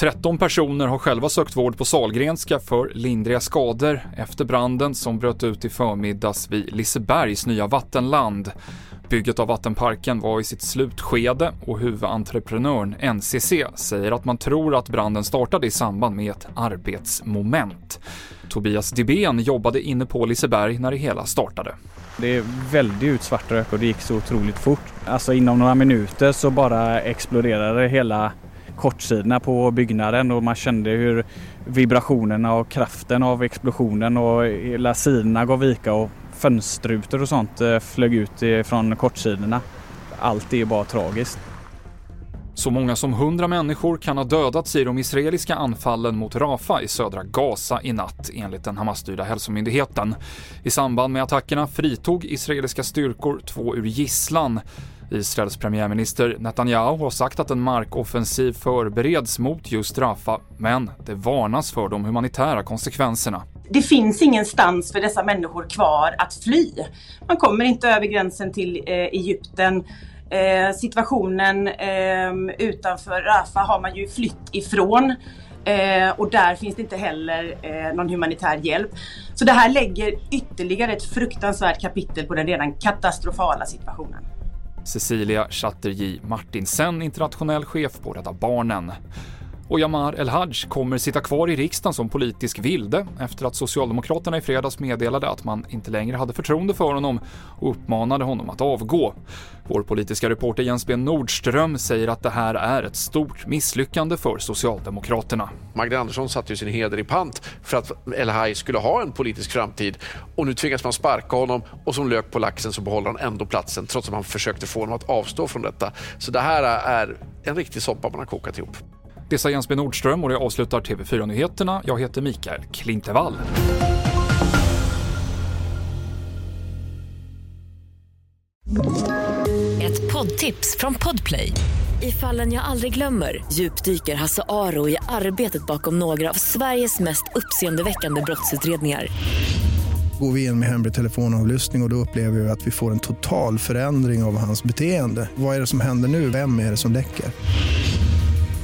13 personer har själva sökt vård på Salgrenska för lindriga skador efter branden som bröt ut i förmiddags vid Lisebergs nya vattenland. Bygget av vattenparken var i sitt slutskede och huvudentreprenören NCC säger att man tror att branden startade i samband med ett arbetsmoment. Tobias Dibén jobbade inne på Liseberg när det hela startade. Det är väldigt utsvart rök och det gick så otroligt fort. Alltså inom några minuter så bara exploderade hela kortsidorna på byggnaden och man kände hur vibrationerna och kraften av explosionen och hela sidorna gav vika och fönsterrutor och sånt eh, flög ut från kortsidorna. Allt är bara tragiskt. Så många som 100 människor kan ha dödats i de israeliska anfallen mot Rafa i södra Gaza i natt, enligt den Hamas-styrda hälsomyndigheten. I samband med attackerna fritog israeliska styrkor två ur gisslan. Israels premiärminister Netanyahu har sagt att en markoffensiv förbereds mot just Rafa, men det varnas för de humanitära konsekvenserna. Det finns ingenstans för dessa människor kvar att fly. Man kommer inte över gränsen till eh, Egypten. Eh, situationen eh, utanför Rafah har man ju flytt ifrån. Eh, och där finns det inte heller eh, någon humanitär hjälp. Så det här lägger ytterligare ett fruktansvärt kapitel på den redan katastrofala situationen. Cecilia Chatterjee Martinsen, internationell chef på Rädda Barnen. Och Jamar El-Haj kommer sitta kvar i riksdagen som politisk vilde efter att Socialdemokraterna i fredags meddelade att man inte längre hade förtroende för honom och uppmanade honom att avgå. Vår politiska reporter Jens B Nordström säger att det här är ett stort misslyckande för Socialdemokraterna. Magdalena Andersson satte ju sin heder i pant för att El-Haj skulle ha en politisk framtid och nu tvingas man sparka honom och som lök på laxen så behåller han ändå platsen trots att man försökte få honom att avstå från detta. Så det här är en riktig soppa man har kokat ihop. Det sa Jens B Nordström och det avslutar TV4-nyheterna. Jag heter Mikael Klintevall. Ett poddtips från Podplay. I fallen jag aldrig glömmer djupdyker Hasse Aro i arbetet bakom några av Sveriges mest uppseendeväckande brottsutredningar. Går vi in med hemlig telefonavlyssning och, och då upplever vi att vi får en total förändring av hans beteende. Vad är det som händer nu? Vem är det som läcker?